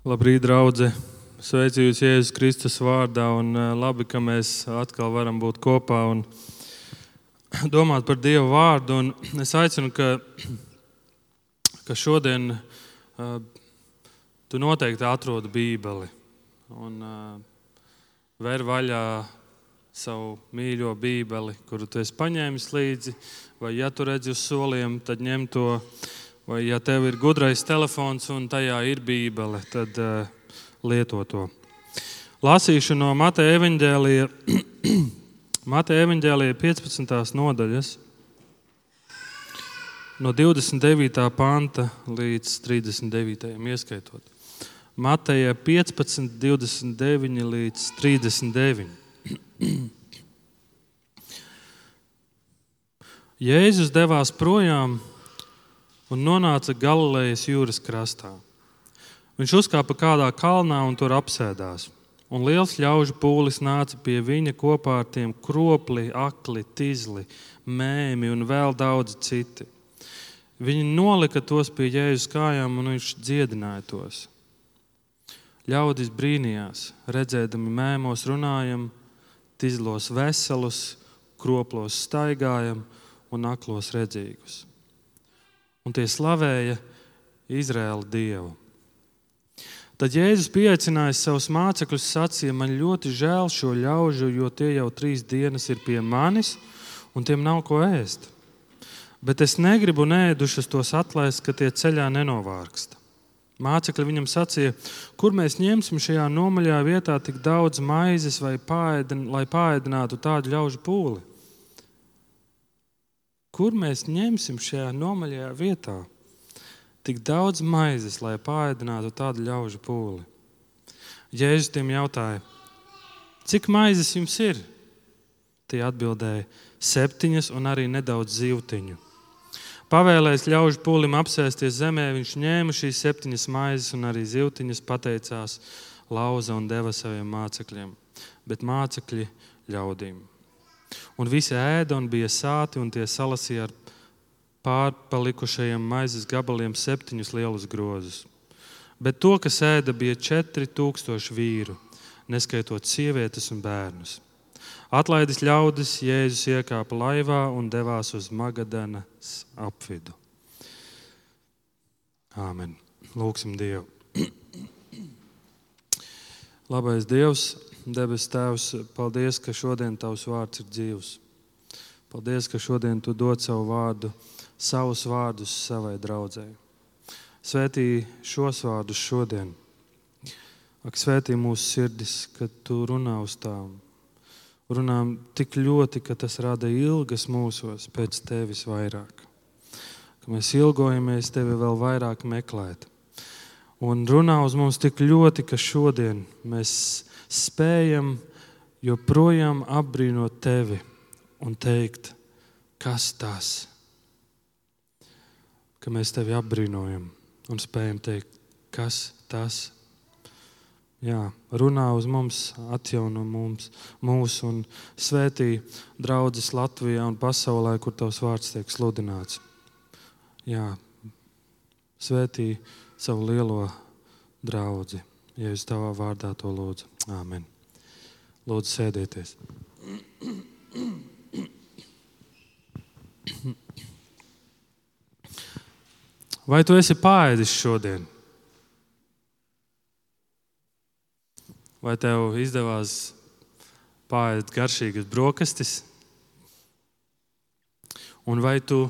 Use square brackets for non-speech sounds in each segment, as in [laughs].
Labrīt, draugi! Sveicu jūs Jēzus Kristus vārdā, un eh, labi, ka mēs atkal varam būt kopā un domāt par Dieva vārdu. Un es aicinu, ka, ka šodien uh, tu noteikti atrodi Bībeli un uh, ver vaļā savu mīļo Bībeli, kuru tu esi paņēmis līdzi, vai ja tu redzi uz soliem, tad ņem to. Vai ja tev ir gudrais telefons un tajā ir Bībele, tad uh, lieto to. Lasīšu no Mateja evaņģēlija, [clears throat] Mateja evaņģēlija 15. nodaļas, no 29. panta līdz 39. ieskaitot. Mateja 15, 29 līdz 39. [clears throat] Jēzus devās projām un nonāca Galilejas jūras krastā. Viņš uzkāpa kādā kalnā un tur apsēdās. Un liels ļaužu pūlis nāca pie viņa kopā ar tiem kropli, akli, tizli, mēmi un vēl daudzi citi. Viņi nolika tos pie jēzus kājām, un viņš dziedināja tos. Ļaudis brīnījās, redzēdami mēmos runājam, tizlos veselus, kroplos staigājam un aklos redzīgus un tie slavēja Izraēla dievu. Tad Jēzus pieaicinājis savus mācekļus, sacīja, man ļoti žēl šo ļaužu, jo tie jau trīs dienas ir pie manis, un tiem nav ko ēst. Bet es negribu nēdušas tos atlaist, ka tie ceļā nenovārksta. Mācekļi viņam sacīja, kur mēs ņemsim šajā nomaļā vietā tik daudz maizes, pāēdin, lai pāēdinātu tādu ļaužu pūli. Kur mēs ņemsim šajā nomaļajā vietā tik daudz maizes, lai pārēdinātu tādu ļaužu pūli? Jēzus tiem jautāja, cik maizes jums ir? Tie atbildēja, septiņas un arī nedaudz zīltiņu. Pavēlējis ļaužu pūlim apsēsties zemē, viņš ņēma šīs septiņas maizes un arī zīltiņas, pateicās, lauza un deva saviem mācekļiem, bet mācekļi ļaudīm. Un visi ēda un bija sāti, un tie salasīja ar pārpalikušajiem maizes gabaliem septiņus lielus grozus. Bet to, kas ēda, bija četri tūkstoši vīru, neskaitot sievietes un bērnus. Atlaidis ļaudis, Jēzus iekāpa laivā un devās uz Magadanas apvidu. Āmen. Lūksim Dievu. [clears throat] Labais Dievs, Debes Tēvs, paldies, ka šodien Tavs vārds ir dzīvs. Paldies, ka šodien Tu dod savu vārdu, savus vārdus savai draudzēji. Svētī šos vārdus šodien. Ak, svētī mūsu sirdis, kad Tu runā uz tām. Runā tik ļoti, ka tas rada ilgas mūsos pēc Tevis vairāk. Ka mēs ilgojamies Tevi vēl vairāk meklēt. Un runā uz mums tik ļoti, ka šodien mēs spējam joprojām apbrīnot tevi un teikt, kas tas ir. Ka mēs tevi apbrīnojam un spējam teikt, kas tas. Jā, runā uz mums, atjauno mums, mūsu un svētī draugus Latvijā un pasaulē, kur tavs vārds tiek sludināts. Jā, svētī savu lielo draugu. Ja es tavā vārdā to lūdzu. Āmen. Lūdzu, sēdieties. Vai tu esi pāēdis šodien? Vai tev izdevās pāriet garšīgas brokastis? Un vai tu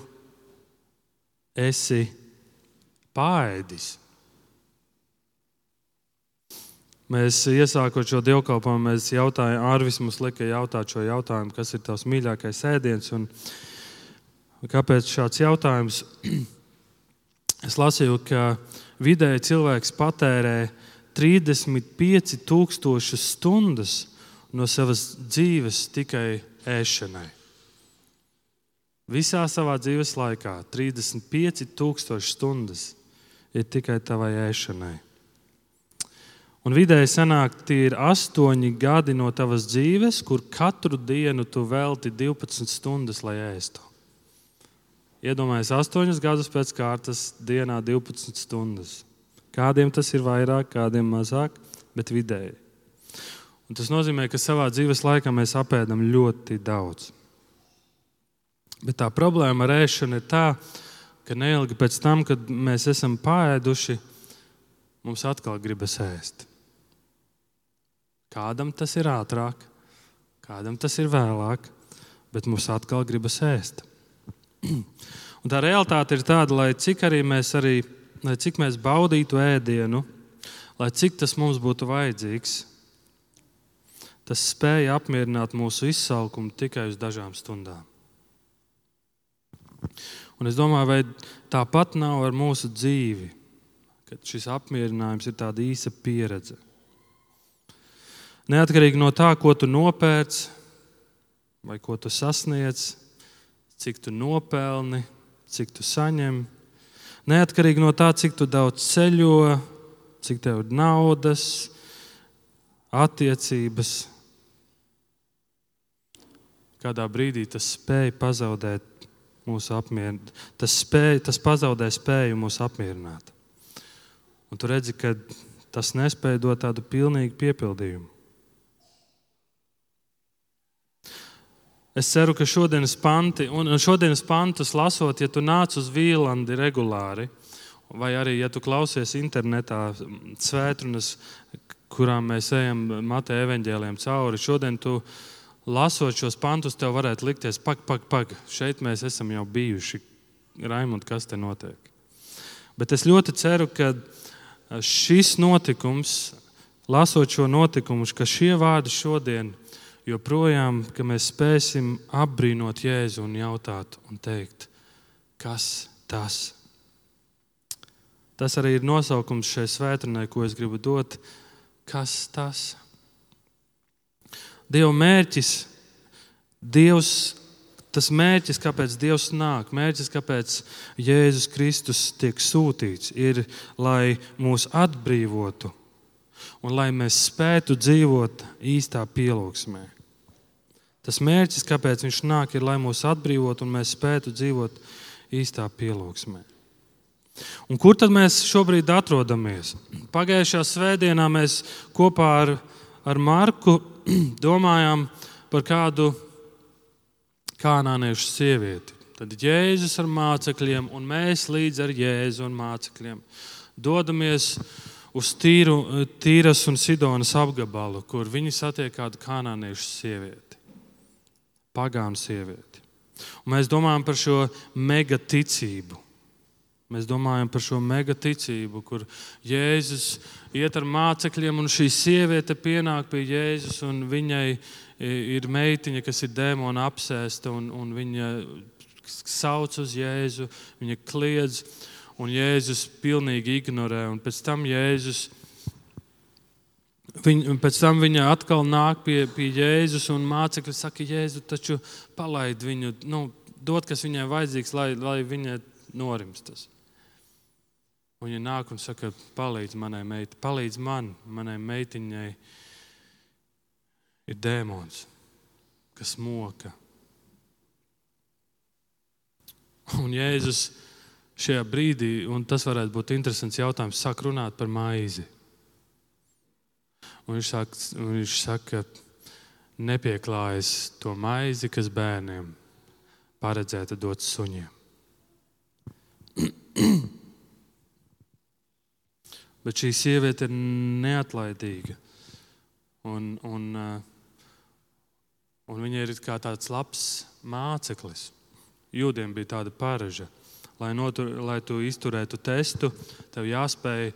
esi pāriedis? Mēs iesākot šo dievkalpojumu, mēs jautājām, Arvis mums lika jautāt šo jautājumu, kas ir tavs mīļākais ēdiens un kāpēc šāds jautājums? [clears throat] Es lasīju, ka vidēji cilvēks patērē 35,000 stundas no savas dzīves tikai ēšanai. Visā savā dzīves laikā 35,000 stundas ir tikai tavai ēšanai. Un vidēji sanāk, tie ir astoņi gadi no tavas dzīves, kur katru dienu tu velti 12 stundas, lai ēstu. Iedomājieties, astoņus gadus pēc kārtas, dienā 12 stundas. Kādiem tas ir vairāk, kādiem mazāk, bet vidēji. Un tas nozīmē, ka savā dzīves laikā mēs apēdam ļoti daudz. Bet tā problēma ar ēšanu ir tā, ka neilgi pēc tam, kad mēs esam pāēduši, mums atkal gribas ēst. Kādam tas ir ātrāk, kādam tas ir vēlāk, bet mums atkal gribas ēst. [clears throat] Un tā realitāte ir tāda, lai cik arī mēs, arī, lai cik mēs baudītu ēdienu, lai cik tas mums būtu vajadzīgs, tas spēja apmierināt mūsu izsalkumu tikai uz dažām stundām. Un es domāju, vai tāpat nav ar mūsu dzīvi, kad šis apmierinājums ir tāda īsa pieredze. Neatkarīgi no tā, ko tu nopērci, vai ko tu sasniedz, cik tu nopelni, cik tu saņem. Neatkarīgi no tā, cik daudz ceļo, cik tev ir naudas, attiecības. Kādā brīdī tas spēja pazaudēt mūsu apmierinājumu. Tas, spēj, tas pazaudē spēju mūs apmierināt. Un tu redzi, ka tas nespēja dot tādu pilnīgu piepildījumu. Es ceru, ka šodienas panti, šodienas pantus lasot, ja tu nāc uz Vīlandi regulāri, vai arī, ja tu klausies internetā svētrunas, kurām mēs ejam Mateja evaņģēliem cauri, šodien tu lasot šos pantus, tev varētu likties, pak, pak, pak, šeit mēs esam jau bijuši. Raimond, kas te notiek? Bet es ļoti ceru, ka šis notikums, lasot šo notikumu, ka šie vārdi šodien joprojām, ka mēs spēsim apbrīnot Jēzu un jautāt un teikt, kas tas? Tas arī ir nosaukums šai svētdienai, ko es gribu dot. Kas tas? Dieva mērķis, Dievs, tas mērķis, kāpēc Dievs nāk, mērķis, kāpēc Jēzus Kristus tiek sūtīts, ir, lai mūs atbrīvotu un lai mēs spētu dzīvot īstā pielūgsmē. Tas mērķis, kāpēc viņš nāk, ir, lai mūs atbrīvotu un mēs spētu dzīvot īstā pielūgsmē. Un kur tad mēs šobrīd atrodamies? Pagājušajā svētdienā mēs kopā ar, ar Marku [clears throat] domājām par kādu kanāniešu sievieti. Tad Jēzus ar mācekļiem, un mēs līdz ar Jēzu un mācekļiem dodamies uz tīru, Tīras un Sidonas apgabalu, kur viņi satiek kādu kanāniešu sievieti pagānu sievieti. Un mēs domājam par šo megaticību. Mēs domājam par šo megaticību, kur Jēzus iet ar mācekļiem, un šī sieviete pienāk pie Jēzus, un viņai ir meitiņa, kas ir dēmona apsēsta, un, un viņa sauc uz Jēzu, viņa kliedz, un Jēzus pilnīgi ignorē. Un pēc tam Jēzus Viņa, pēc tam viņa atkal nāk pie, pie Jēzus un mācekļi saka, Jēzu, taču palaid viņu, nu, dod, kas viņai vajadzīgs, lai, lai viņa norimstas. Un viņa nāk un saka, palīdz manai meitai, palīdz man, manai meitiņai ir dēmons, kas moka. Un Jēzus šajā brīdī, un tas varētu būt interesants jautājums, sāk runāt par maizi. Un viņš, sāk, un viņš saka, nepieklājas to maizi, kas bērniem paredzēta dot suņiem. [clears throat] Bet šī sieviete ir neatlaidīga. Un, un, uh, un viņa ir kā tāds labs māceklis. Jūdiem bija tāda paraža. Lai, notur, lai tu izturētu testu, tev jāspēj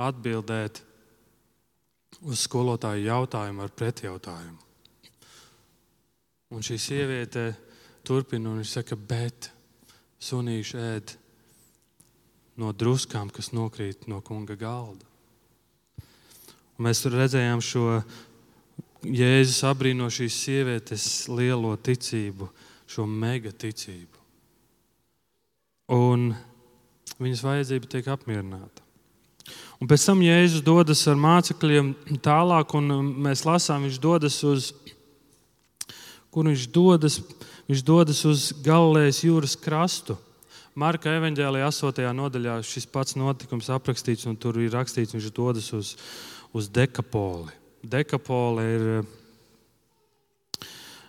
atbildēt uz skolotāju jautājumu ar pretjautājumu. Un šī sieviete turpina un saka, bet sunīši ēd no druskām, kas nokrīt no kunga galda. Un mēs redzējām šo Jēzus abrīno šīs sievietes lielo ticību, šo mega ticību. Un viņas vajadzība tiek apmierināta. Un pēc tam Jēzus dodas ar mācekļiem tālāk, un mēs lasām, viņš dodas uz, kur viņš dodas, viņš dodas uz Galilejas jūras krastu. Marka evanģēlijā 8. nodaļā šis pats notikums aprakstīts, un tur ir rakstīts, viņš dodas uz, uz dekapoli. Dekapoli ir,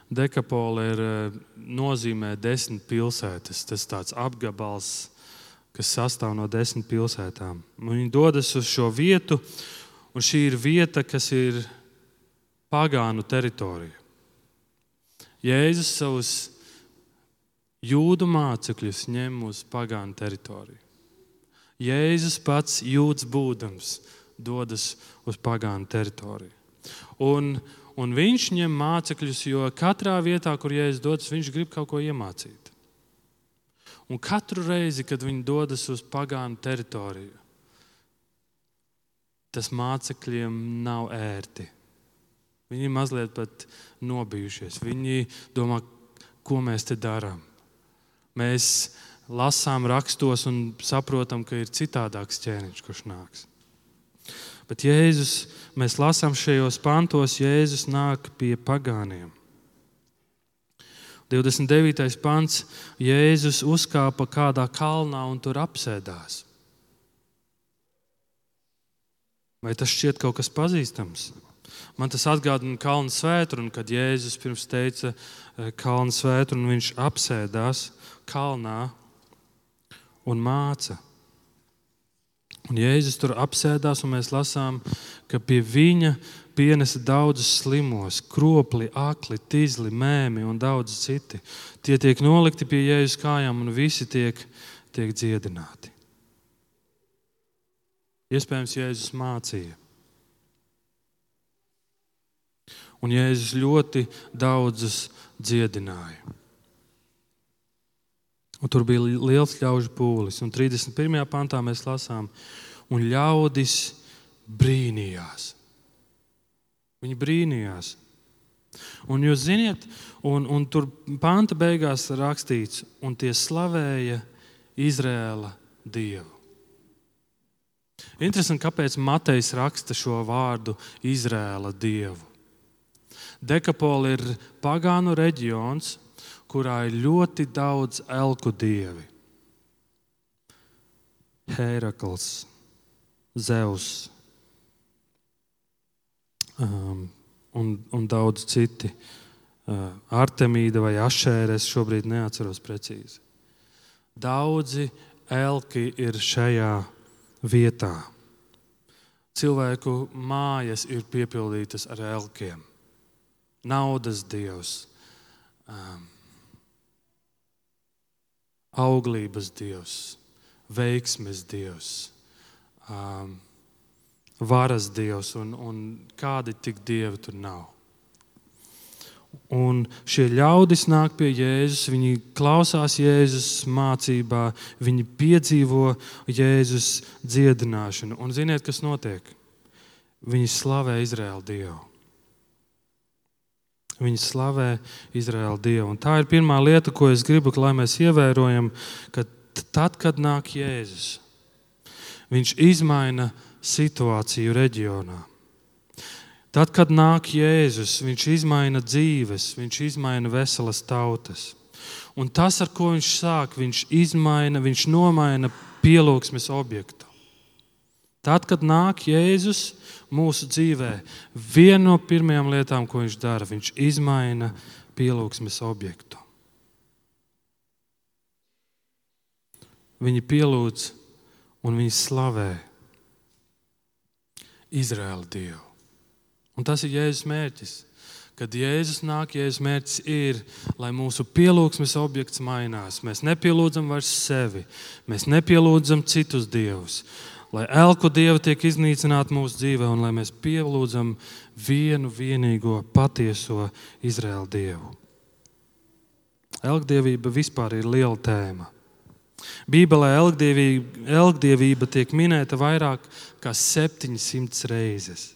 dekapoli ir nozīmē desmit pilsētas. Tas ir tāds apgabals, kas sastāv no desmit pilsētām. Viņi dodas uz šo vietu, un šī ir vieta, kas ir pagānu teritorija. Jēzus savus jūdu mācekļus ņem uz pagānu teritoriju. Jēzus pats jūtas būdams, dodas uz pagānu teritoriju. Un, un viņš ņem mācekļus, jo katrā vietā, kur Jēzus dodas, viņš grib kaut ko iemācīt. Un katru reizi, kad viņi dodas uz pagānu teritoriju, tas mācekļiem nav ērti. Viņi mazliet pat nobijušies. Viņi domā, ko mēs te darām. Mēs lasām rakstos un saprotam, ka ir citādāks ķēniņš, kurš nāks. Bet Jēzus, mēs lasām šajos pantos, Jēzus nāk pie pagāniem. 29. pants Jēzus uzkāpa kādā kalnā un tur apsēdās. Vai tas šķiet kaut kas pazīstams? Man tas atgādina kalnu svētru, un kad Jēzus pirms teica eh, kalnu svētru, un viņš apsēdās kalnā un māca. Un Jēzus tur apsēdās, un mēs lasām, ka pie viņa pienesa daudzus slimos, kropli, akli, tīzli, mēmi un daudz citi. Tie tiek nolikti pie jēzus kājām, un visi tiek, tiek dziedināti. Iespējams, Jēzus mācīja. Un Jēzus ļoti daudzus dziedināja. Un tur bija liels ļaužu pūlis. Un 31. pantā mēs lasām, un ļaudis brīnījās. Viņi brīnījās. Un jūs zināt, un, un tur panta beigās rakstīts, un tie slavēja Izrēla dievu. Interesanti, kāpēc Matejs raksta šo vārdu Izrēla dievu. Dekapola ir pagānu reģions, kurā ir ļoti daudz elku dievi. Herakls, Zeus, um, un, un daudz citi. Uh, Artemīda vai Ašēra, es šobrīd neatceros precīzi. Daudzi elki ir šajā vietā. Cilvēku mājas ir piepildītas ar elkiem. Naudas dievs, um, auglības dievs, veiksmes dievs. Um, varas dievs un, un kādi tik dievi tur nav. Un šie ļaudis nāk pie Jēzus, viņi klausās Jēzus mācībā, viņi piedzīvo Jēzus dziedināšanu. Un ziniet, kas notiek? Viņi slavē Izraēlu Dievu. Viņi slavē Izraēlu Dievu. Un tā ir pirmā lieta, ko es gribu, lai mēs ievērojam, ka tad, kad nāk Jēzus, viņš izmaina situāciju reģionā. Tad, kad nāk Jēzus, viņš izmaina dzīves, viņš izmaina veselas tautas. Un tas, ar ko viņš sāk, viņš izmaina, viņš nomaina pielūgsmes objektu. Tad, kad nāk Jēzus mūsu dzīvē, viena no pirmajām lietām, ko viņš dara, viņš izmaina pielūgsmes objektu. Viņi pielūdz un viņi slavē Izraēla Dievu. Un tas ir Jēzus mērķis. Kad Jēzus nāk, Jēzus mērķis ir, lai mūsu pielūgsmes objekts mainās. Mēs nepielūdzam vairs sevi, mēs nepielūdzam citus dievus. Lai elku dievi tiek iznīcināti mūsu dzīvē, un lai mēs pielūdzam vienu vienīgo patieso Izraēla dievu. Elkdievība vispār ir liela tēma. Bībelē elgdievība, elgdievība tiek minēta vairāk kā 700 reizes.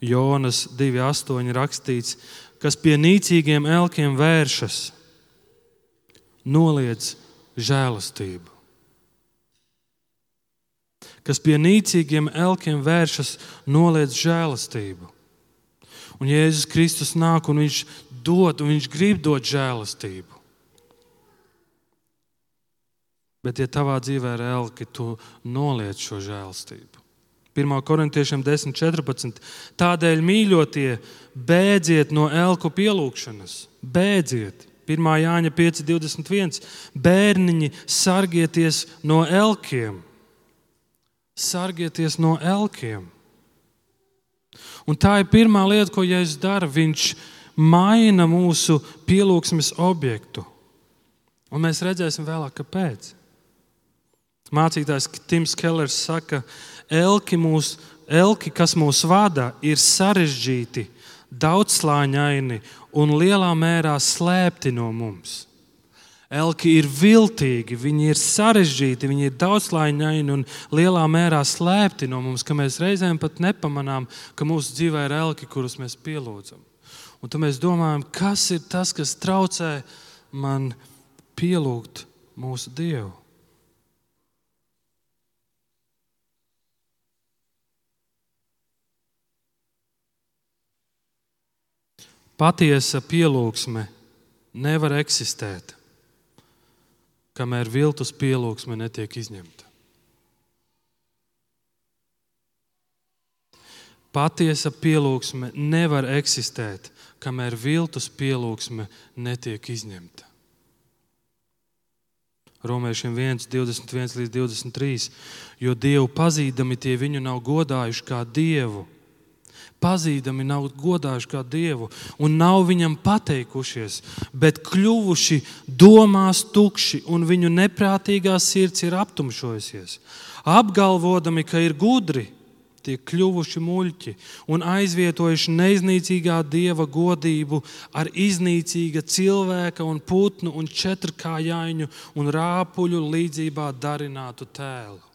Jonas 2,8 rakstīts, kas pie nīcīgiem elkiem vēršas, noliedz žēlastību. Kas pie nīcīgiem elkiem vēršas, noliedz žēlastību. Un Jēzus Kristus nāk un viņš dod, un viņš grib dot žēlastību. Bet, ja tavā dzīvē ir elki, tu noliec šo žēlstību. 1. korintiešiem 10.14. Tādēļ, mīļotie, bēdziet no elku pielūgšanas. Bēdziet! 1. Jāņa 5.21. Bērniņi, sargieties no elkiem! Sargieties no elkiem! Un tā ir pirmā lieta, ko Jēzus dara. Viņš maina mūsu pielūgsmes objektu. Un mēs redzēsim vēlāk, kāpēc. Mācītājs Tims Kellers saka, elki, mūs, elki kas mūs vada, ir sarežģīti, daudzslāņaini un lielā mērā slēpti no mums. Elki ir viltīgi, viņi ir sarežģīti, viņi ir daudzslāņaini un lielā mērā slēpti no mums, ka mēs reizēm pat nepamanām, ka mūsu dzīvē ir elki, kurus mēs pielūdzam. Un tad mēs domājam, kas ir tas, kas traucē man pielūgt mūsu Dievu. Patiesa pielūgsme nevar eksistēt, kamēr viltus pielūgsme netiek izņemta. Patiesa pielūgsme nevar eksistēt, kamēr viltus pielūgsme netiek izņemta. Romiešiem 1, 21 līdz 23. Jo Dievu pazīdami tie viņu nav godājuši kā Dievu pazīdami nav godājuši kā Dievu un nav viņam pateikušies, bet kļuvuši domās tukši un viņu neprātīgā sirds ir aptumšojusies. Apgalvodami, ka ir gudri, tiek kļuvuši muļķi un aizvietojuši neiznīcīgā dieva godību ar iznīcīga cilvēka un putnu un četrkājaiņu un rāpuļu līdzībā darinātu tēlu.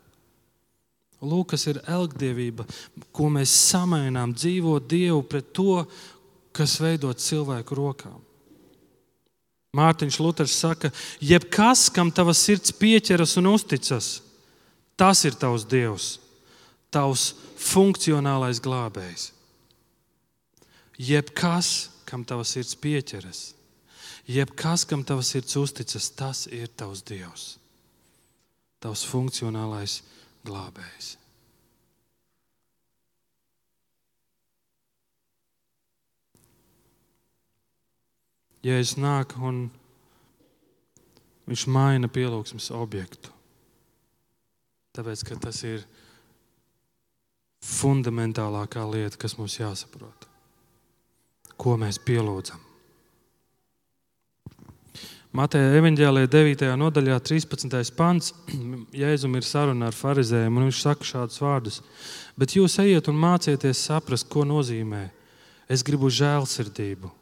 Lūk, kas ir elgdevība, ko mēs samainām, dzīvot Dievu pret to, kas veidot cilvēku rokām. Mārtiņš Luters saka, jebkas, kam tavs sirds pieķeras un uzticas, tas ir tavs Dievs, tavs funkcionālais glābējs. Jebkas, kam tavs sirds pieķeras, jebkas, kam tavs sirds uzticas, tas ir tavs Dievs, tavs funkcionālais glābējs Jēzus nāk un viņš maina pielūgsmes objektu. Tāpēc, ka tas ir fundamentālākā lieta, kas mums jāsaprot. Ko mēs pielūdzam? Mateja evanģēlīja 9. nodaļā, 13. pants. [clears throat] Jēzum ir saruna ar farizējiem, un viņš saka šādus vārdus. Bet jūs ejiet un mācieties saprast, ko nozīmē. Es gribu žēlsirdību,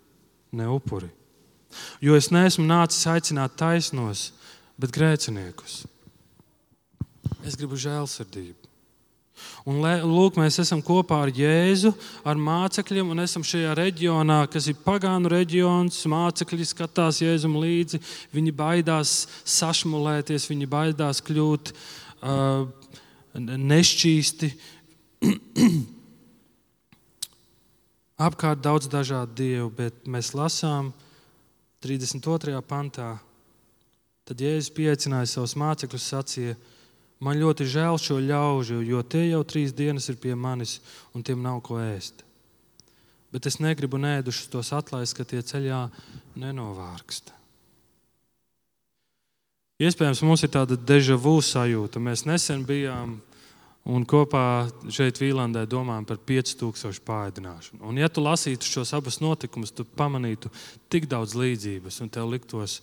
ne upuri. Jo es neesmu nācis aicināt taisnos, bet grēciniekus. Es gribu žēlsirdību. Un, lūk, mēs esam kopā ar Jēzu, ar mācekļiem, un esam šajā reģionā, kas ir pagānu reģions. Mācekļi skatās Jēzum līdzi, viņi baidās sašmulēties, viņi baidās kļūt uh, nešķīsti. [clears throat] Apkārt daudz dažādu dievu, bet mēs lasām 32. pantā. Tad Jēzus pieaicināja savus mācekļus, sacīja, Man ļoti žēl šo ļaužu, jo tie jau trīs dienas ir pie manis, un tiem nav ko ēst. Bet es negribu nēdušus tos atlaist, ka tie ceļā nenovārkst. Iespējams, mums ir tāda deja vu sajūta. Mēs nesen bijām un kopā šeit Vīlandē domājam par 5000 pārādināšanu. Un, ja tu lasītu šos abus notikumus, tu pamanītu tik daudz līdzības, un tev liktos,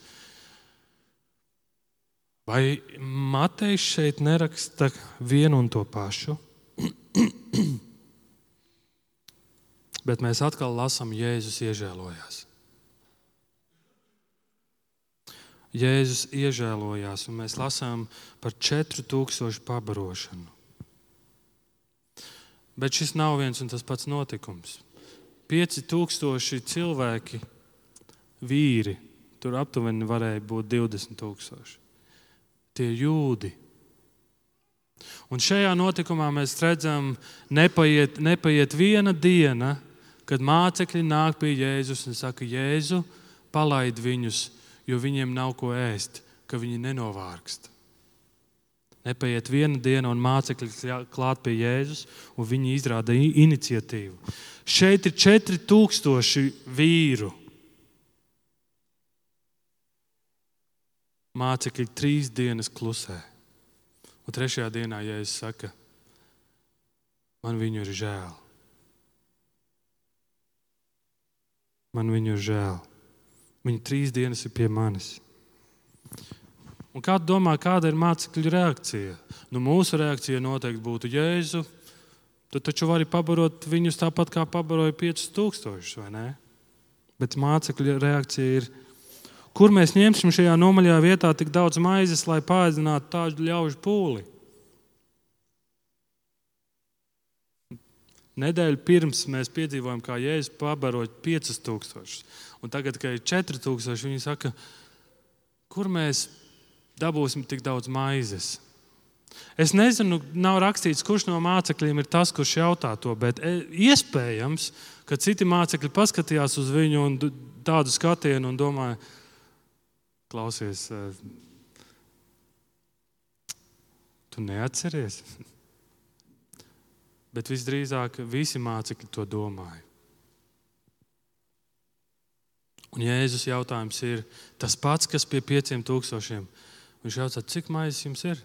Vai Matejs šeit neraksta vienu un to pašu? [clears throat] Bet mēs atkal lasām, Jēzus iežēlojās. Jēzus iežēlojās, un mēs lasām par 4000 pabarošanu. Bet šis nav viens un tas pats notikums. 5000 cilvēki, vīri, tur aptuveni varēja būt 20,000 tie jūdi. Un šajā notikumā mēs redzam, nepaiet, nepaiet viena diena, kad mācekļi nāk pie Jēzus un saka, Jēzu, palaid viņus, jo viņiem nav ko ēst, ka viņi nenovārkst. Nepaiet viena diena, un mācekļi klāt pie Jēzus, un viņi izrāda iniciatīvu. Šeit ir 4000 vīru. Mācekļi trīs dienas klusē. Un trešajā dienā Jēzus saka, man viņu ir žēl. Man viņu ir žēl. Viņi trīs dienas ir pie manis. Un kā domā, kāda ir mācekļu reakcija? Nu, mūsu reakcija noteikti būtu Jēzu. Tu taču vari pabarot viņus tāpat, kā pabaroja 5000, vai ne? Bet mācekļu reakcija ir, kur mēs ņemsim šajā nomaļā vietā tik daudz maizes, lai pārzinātu tādu ļaužu pūli? Nedēļu pirms mēs piedzīvojam, kā Jēzus pabaroja 5000. Un tagad, kad ir 4000, viņi saka, kur mēs dabūsim tik daudz maizes? Es nezinu, nav rakstīts, kurš no mācekļiem ir tas, kurš jautā to, bet e, iespējams, ka citi mācekļi paskatījās uz viņu un tādu skatienu un domāja, klausies, e, tu neatceries. [laughs] Bet visdrīzāk visi mācekļi to domāja. Un Jēzus jautājums ir tas pats, kas pie pieciem tūkstošiem. Viņš jautā, cik maizes jums ir?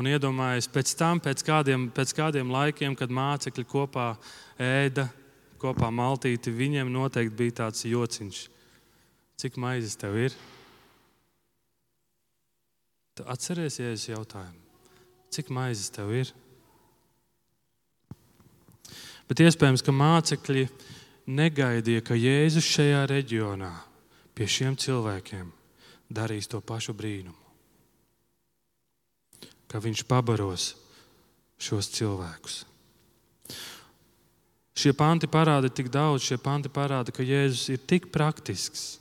Un iedomājieties, pēc tam, pēc kādiem, pēc kādiem laikiem, kad mācekļi kopā ēda, kopā maltīti, viņiem noteikti bija tāds jociņš. Cik maizes tev ir? Tu atceries, ja es jautāju, cik maizes tev ir? Bet iespējams, ka mācekļi negaidīja, ka Jēzus šajā reģionā pie šiem cilvēkiem darīs to pašu brīnumu ka viņš pabaros šos cilvēkus. Šie panti parāda tik daudz, šie panti parāda, ka Jēzus ir tik praktisks,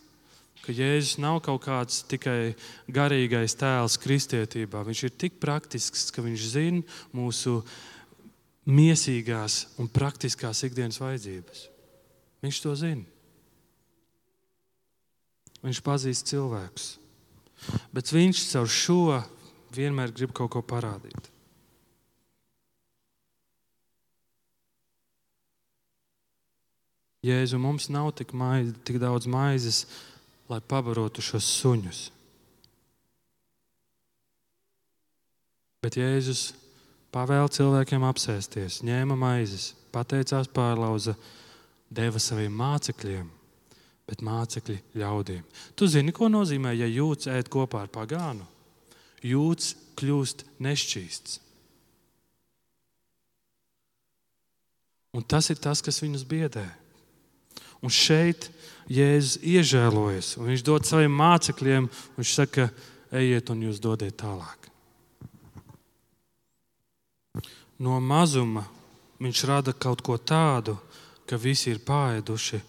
ka Jēzus nav kaut kāds tikai garīgais tēls kristietībā. Viņš ir tik praktisks, ka viņš zina mūsu mīsīgās un praktiskās ikdienas vajadzības. Viņš to zina. Viņš pazīst cilvēkus. Bet viņš caur šo vienmēr grib kaut ko parādīt. Jēzu mums nav tik, maiz, tik daudz maizes, lai pabarotu šos suņus. Bet Jēzus pavēla cilvēkiem apsēsties, ņēma maizes, pateicās pārlauza, deva saviem mācekļiem, bet mācekļi ļaudīm. Tu zini, ko nozīmē, ja jūtas ēd kopā ar pagānu? jūtas kļūst nešķīsts. Un tas ir tas, kas viņus biedē. Un šeit Jēzus iežēlojas, un viņš dod saviem mācekļiem, viņš saka, ejiet un jūs dodiet tālāk. No mazuma viņš rada kaut ko tādu, ka visi ir pāēduši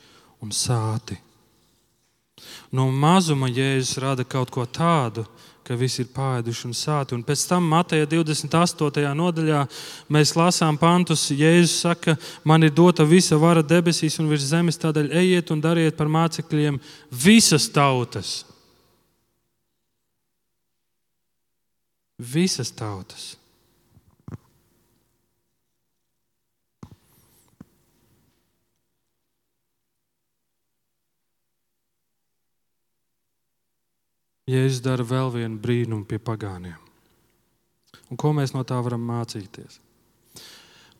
un sāti. No mazuma Jēzus rada kaut ko tādu, ka visi ir pāēduši un sāti. Un pēc tam Mateja 28. nodaļā mēs lasām pantus. Jēzus saka, man ir dota visa vara debesīs un virs zemes, tādēļ ejiet un dariet par mācekļiem visas tautas. Visas tautas. Jēzus dara vēl vienu brīnumu pie pagāniem. Un ko mēs no tā varam mācīties?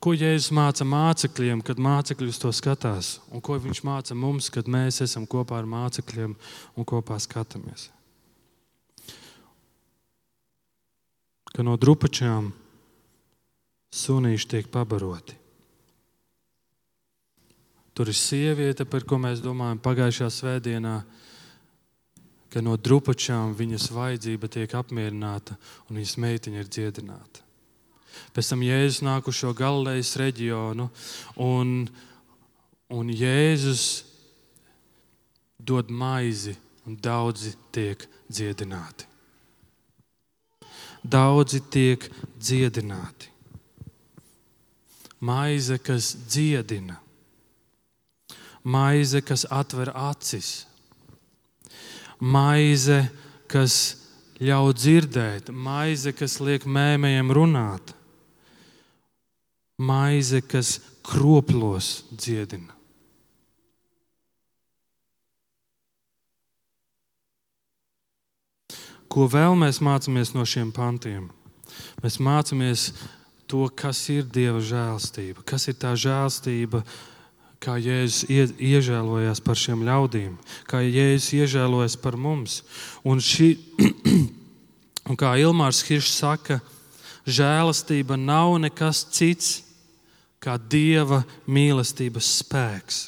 Ko Jēzus māca mācekļiem, kad mācekļi uz to skatās, un ko viņš māca mums, kad mēs esam kopā ar mācekļiem un kopā skatāmies? Ka no drupačām sunīši tiek pabaroti. Tur ir sieviete, par ko mēs domājam pagājušā svētdienā ka no drupačām viņas vajadzība tiek apmierināta un viņas meitiņa ir dziedināta. Pēc tam Jēzus nāk uz šo Galilejas reģionu, un, un Jēzus dod maizi, un daudzi tiek dziedināti. Daudzi tiek dziedināti. Maize, kas dziedina, maize, kas atver acis maize, kas ļauj dzirdēt, maize, kas liek mēmējiem runāt, maize, kas kroplos dziedina. Ko vēl mēs mācāmies no šiem pantiem? Mēs mācāmies to, kas ir Dieva žēlstība, kas ir tā žēlstība, kā Jēzus iežēlojās par šiem ļaudīm, kā Jēzus iežēlojas par mums. Un, šī, [clears throat] un kā Ilmārs Hiršs saka, žēlastība nav nekas cits kā Dieva mīlestības spēks.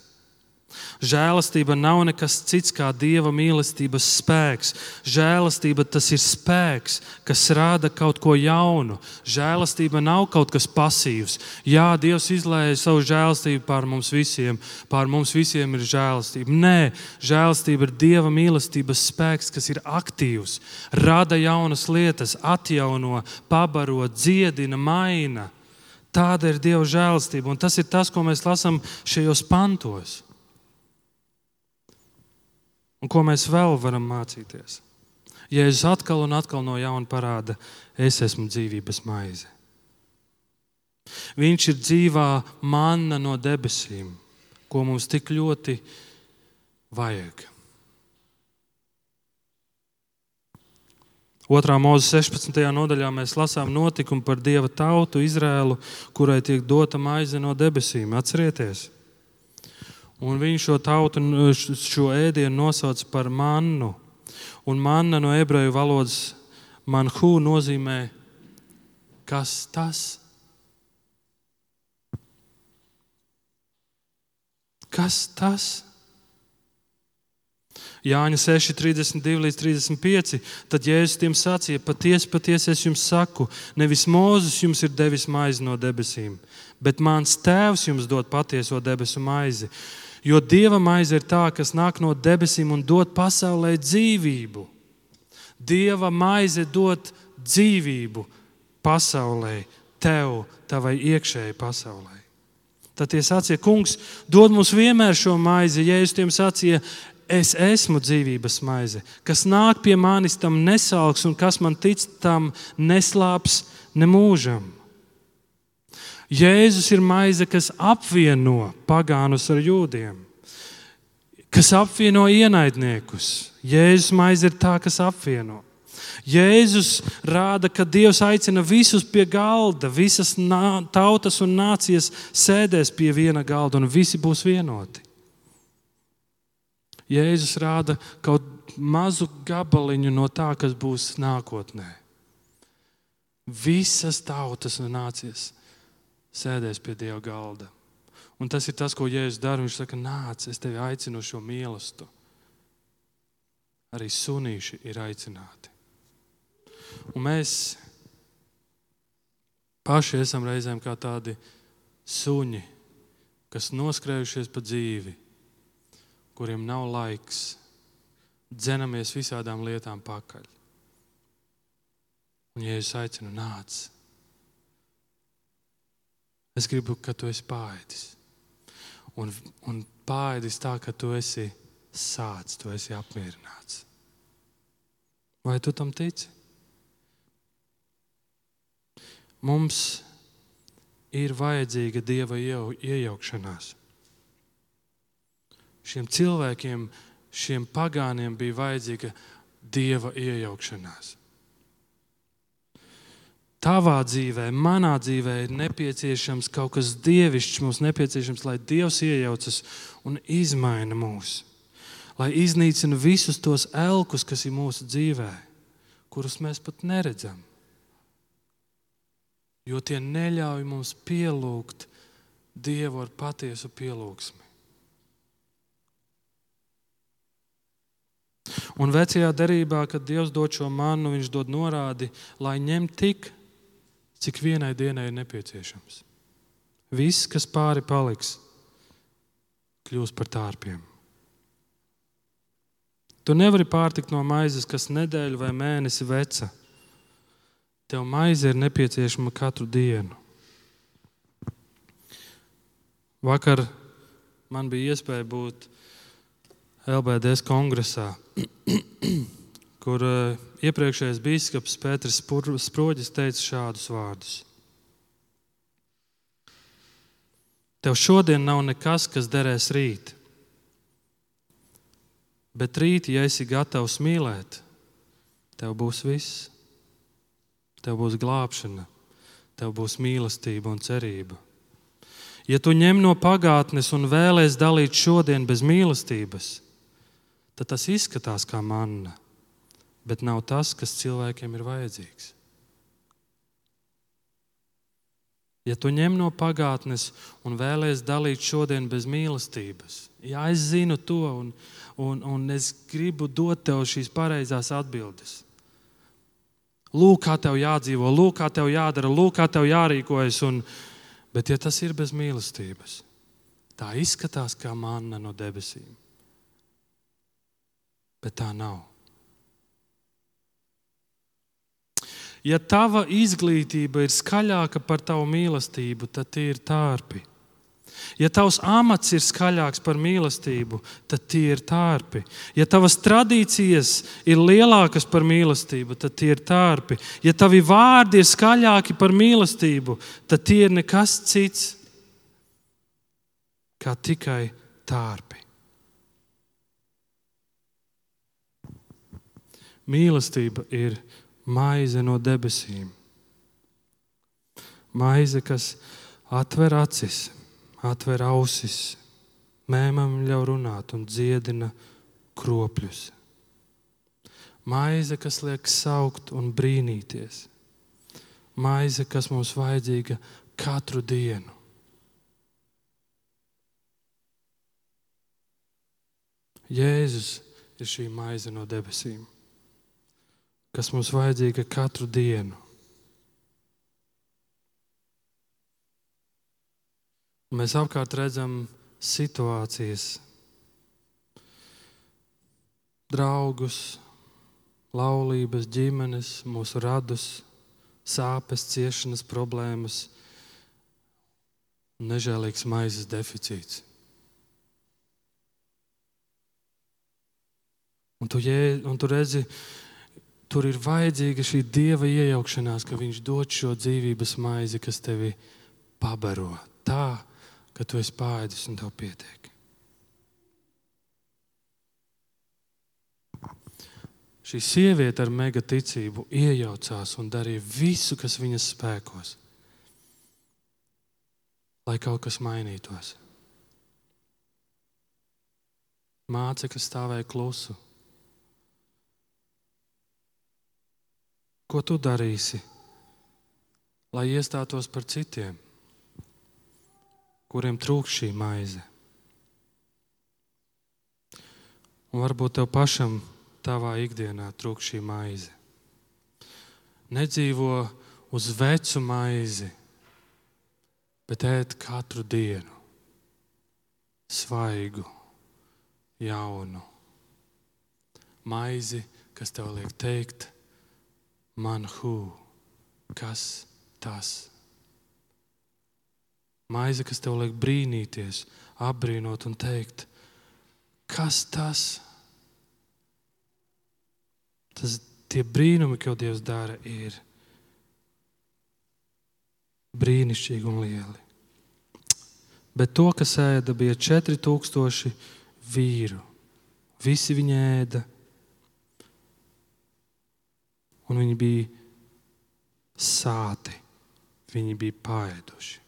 Žēlastība nav nekas cits kā dieva mīlestības spēks. Žēlastība tas ir spēks, kas rada kaut ko jaunu. Žēlastība nav kaut kas pasīvs. Jā, Dievs izlēja savu žēlastību pār mums visiem. Pār mums visiem ir žēlastība. Nē, žēlastība ir dieva mīlestības spēks, kas ir aktīvs, rada jaunas lietas, atjauno, pabaro, dziedina, maina. Tāda ir Dieva žēlastība, un tas ir tas, ko mēs lasām šajos pantos. Un ko mēs vēl varam mācīties? Jēzus atkal un atkal no jauna parāda, es esmu dzīvības maize. Viņš ir dzīvā manna no debesīm, ko mums tik ļoti vajag. Otrā mūža 16. nodaļā mēs lasām notikumu par dieva tautu Izrēlu, kurai tiek dota maize no debesīm. Atcerieties! Un viņš šo tautu, šo ēdienu nosauc par mannu. Un manna no ebreju valodas manhu nozīmē, kas tas? Kas tas? Jāņa 6, 32 līdz 35. Tad Jēzus tiem sacīja: Patiesi, patiesi es jums saku, nevis Mozus jums ir devis maizi no debesīm, bet mans tēvs jums dod patieso debesu maizi. Jo dieva maize ir tā, kas nāk no debesīm un dod pasaulē dzīvību. Dieva maize dod dzīvību pasaulē, tev, tavai iekšējai pasaulē. Tad tie sacīja, Kungs, dod mums vienmēr šo maizi. Jēzus tiem sacīja, es esmu dzīvības maize, kas nāk pie manis, tam nesalks, un kas man tic, tam neslāps nemūžam. Jēzus ir maize, kas apvieno pagānus ar jūdiem, kas apvieno ienaidniekus. Jēzus maize ir tā, kas apvieno. Jēzus rāda, ka Dievs aicina visus pie galda, visas tautas un nācijas sēdēs pie viena galda, un visi būs vienoti. Jēzus rāda kaut mazu gabaliņu no tā, kas būs nākotnē. Visas tautas un nācijas sēdēs pie Dieva galda. Un tas ir tas, ko Jēzus dara. Viņš saka, nāc, es tevi aicinu šo mīlestību. Arī sunīši ir aicināti. Un mēs paši esam reizēm kā tādi suņi, kas noskrējušies pa dzīvi, kuriem nav laiks, dzenamies visādām lietām pakaļ. Un, ja es aicinu, nāc, Es gribu, ka tu esi pāēdis. Un, un pāēdis tā, ka tu esi sācis, tu esi apmierināts. Vai tu tam tici? Mums ir vajadzīga dieva iejaukšanās. Šiem cilvēkiem, šiem pagāniem bija vajadzīga dieva iejaukšanās. Tavā dzīvē, manā dzīvē ir nepieciešams kaut kas dievišķs. Mums nepieciešams, lai Dievs iejaucas un izmaina mūs. Lai iznīcina visus tos elkus, kas ir mūsu dzīvē, kurus mēs pat neredzam. Jo tie neļauj mums pielūgt Dievu ar patiesu pielūgsmi. Un vecajā derībā, kad Dievs dod šo manu, Viņš dod norādi, lai ņem tik cik vienai dienai ir nepieciešams. Viss, kas pāri paliks, kļūs par tārpiem. Tu nevari pārtikt no maizes, kas nedēļu vai mēnesi veca. Tev maize ir nepieciešama katru dienu. Vakar man bija iespēja būt LBDS kongresā, [clears throat] kur uh, iepriekšējais biskups Pēters Sproģis teica šādus vārdus. Tev šodien nav nekas, kas derēs rīt. Bet rīt, ja esi gatavs mīlēt, tev būs viss. Tev būs glābšana, tev būs mīlestība un cerība. Ja tu ņem no pagātnes un vēlēsies dalīt šodien bez mīlestības, tad tas izskatās kā manna, bet nav tas, kas cilvēkiem ir vajadzīgs. Ja tu ņem no pagātnes un vēlēsies dalīt šodien bez mīlestības, ja es zinu to un, un, un es gribu dot tev šīs pareizās atbildes. Lūk, kā tev jādzīvo, lūk, kā tev jādara, lūk, kā tev jārīkojas. Un, bet, ja tas ir bez mīlestības, tā izskatās kā manna no debesīm. Bet tā nav. Ja tava izglītība ir skaļāka par tavu mīlestību, tad tie ir tārpi. Ja tavs amats ir skaļāks par mīlestību, tad tie ir tārpi. Ja tavas tradīcijas ir lielākas par mīlestību, tad tie ir tārpi. Ja tavi vārdi ir skaļāki par mīlestību, tad tie ir nekas cits kā tikai tārpi. Mīlestība ir maize no debesīm. Maize, kas atver acis, atver ausis, mēmam ļauj runāt un dziedina kropļus. Maize, kas liek saukt un brīnīties. Maize, kas mums vajadzīga katru dienu. Jēzus ir šī maize no debesīm kas mums vajadzīga katru dienu. Mēs apkārt redzam situācijas, draugus, laulības, ģimenes, mūsu radus, sāpes, ciešanas, problēmas, nežēlīgs maizes deficīts. Un tu, jē, un tu redzi, tur ir vajadzīga šī dieva iejaukšanās, ka viņš dod šo dzīvības maizi, kas tevi pabaro tā, ka tu esi pāēdis un tev pietiek. Šī sieviete ar mega ticību iejaucās un darīja visu, kas viņas spēkos, lai kaut kas mainītos. Māce, kas stāvēja klusu, Ko tu darīsi, lai iestātos par citiem, kuriem trūks šī maize? Un varbūt tev pašam tavā ikdienā trūks šī maize. Nedzīvo uz vecu maizi, bet ēd katru dienu svaigu, jaunu maizi, kas tev liek teikt, man hu, kas tas? Maize, kas tev liek brīnīties, apbrīnot un teikt, kas tas? Tas tie brīnumi, ko Dievs dara, ir brīnišķīgi un lieli. Bet to, kas ēda, bija 4000 vīru. Visi viņi ēda un viņi bija sāti, viņi bija paēduši.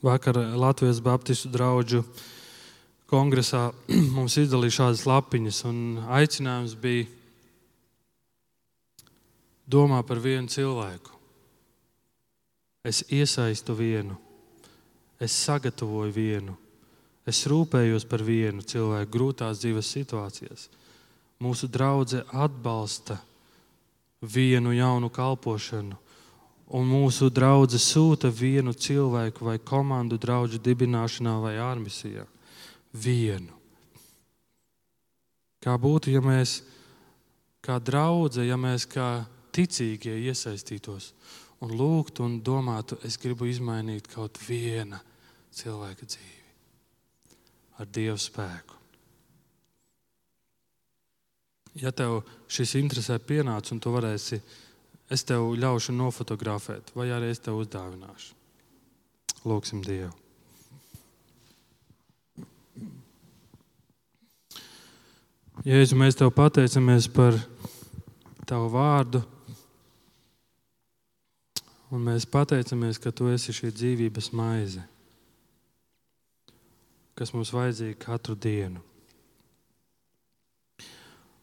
Vakar Latvijas Baptistu draugu kongresā [clears throat] mums izdalīja šādas lapiņas, un aicinājums bija domā par vienu cilvēku. Es iesaistu vienu, es sagatavoju vienu, Es rūpējos par vienu cilvēku grūtās dzīves situācijās. Mūsu draudzene atbalsta vienu jaunu kalpošanu, un mūsu draudzene sūta vienu cilvēku vai komandu draugu dibināšanā vai ārmisijā. Vienu. Kā būtu, ja mēs kā draudzene, ja mēs kā ticīgie iesaistītos un lūgtu un domātu, es gribu izmainīt kaut vienu cilvēka dzīvi ar Dieva spēku. Ja tev šis interesē pienācis un tu varēsi, es tev ļaušu nofotografēt, vai arī es tev uzdāvināšu. Lūksim Dievu. Jēzu, mēs tev pateicamies par tavu vārdu. Un mēs pateicamies, ka tu esi šī dzīvības maize, kas mums vajadzīga katru dienu.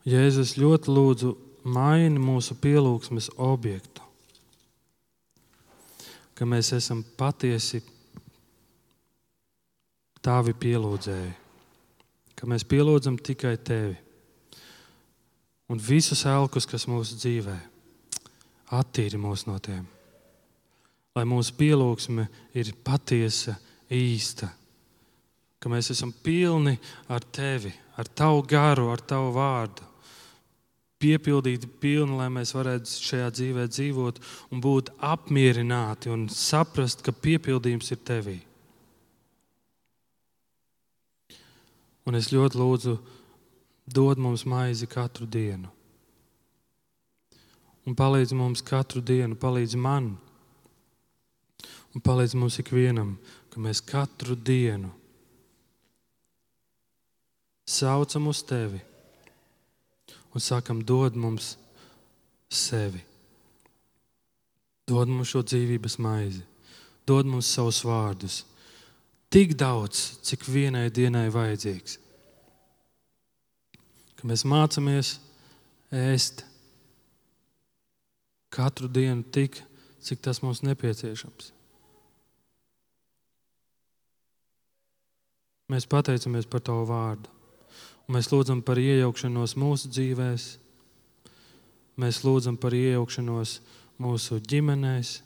Jēzus ļoti lūdzu, maini mūsu pielūgsmes objektu, ka mēs esam patiesi tavi pielūdzēji, ka mēs pielūdzam tikai tevi un visus elkus, kas mūsu dzīvē, attīri mūs no tiem. Lai mūsu pielūgsme ir patiesa, īsta, ka mēs esam pilni ar tevi, ar tavu garu, ar tavu vārdu. Piepildīti, pilni, lai mēs varētu šajā dzīvē dzīvot un būt apmierināti un saprast, ka piepildījums ir tevī. Un es ļoti lūdzu, dod mums maizi katru dienu. Un palīdz mums katru dienu, palīdz man. Un palīdz mums ikvienam, ka mēs katru dienu saucam uz tevi un sakam, dod mums sevi. Dod mums šo dzīvības maizi, dod mums savus vārdus. Tik daudz, cik vienai dienai vajadzīgs ka mēs mācāmies ēst katru dienu tik, cik tas mums nepieciešams. Mēs pateicamies par Tavu vārdu. Mēs lūdzam par iejaukšanos mūsu dzīvēm, mēs lūdzam par iejaukšanos mūsu ģimenēs,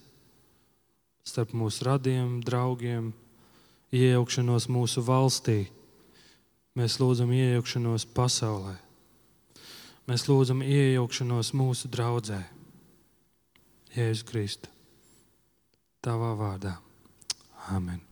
starp mūsu radiem, draugiem, iejaukšanos mūsu valstī Mēs lūdzam iejaukšanos pasaulē. Mēs lūdzam iejaukšanos mūsu draudzē. Jēzus Kristu. Tavā vārdā. Amen.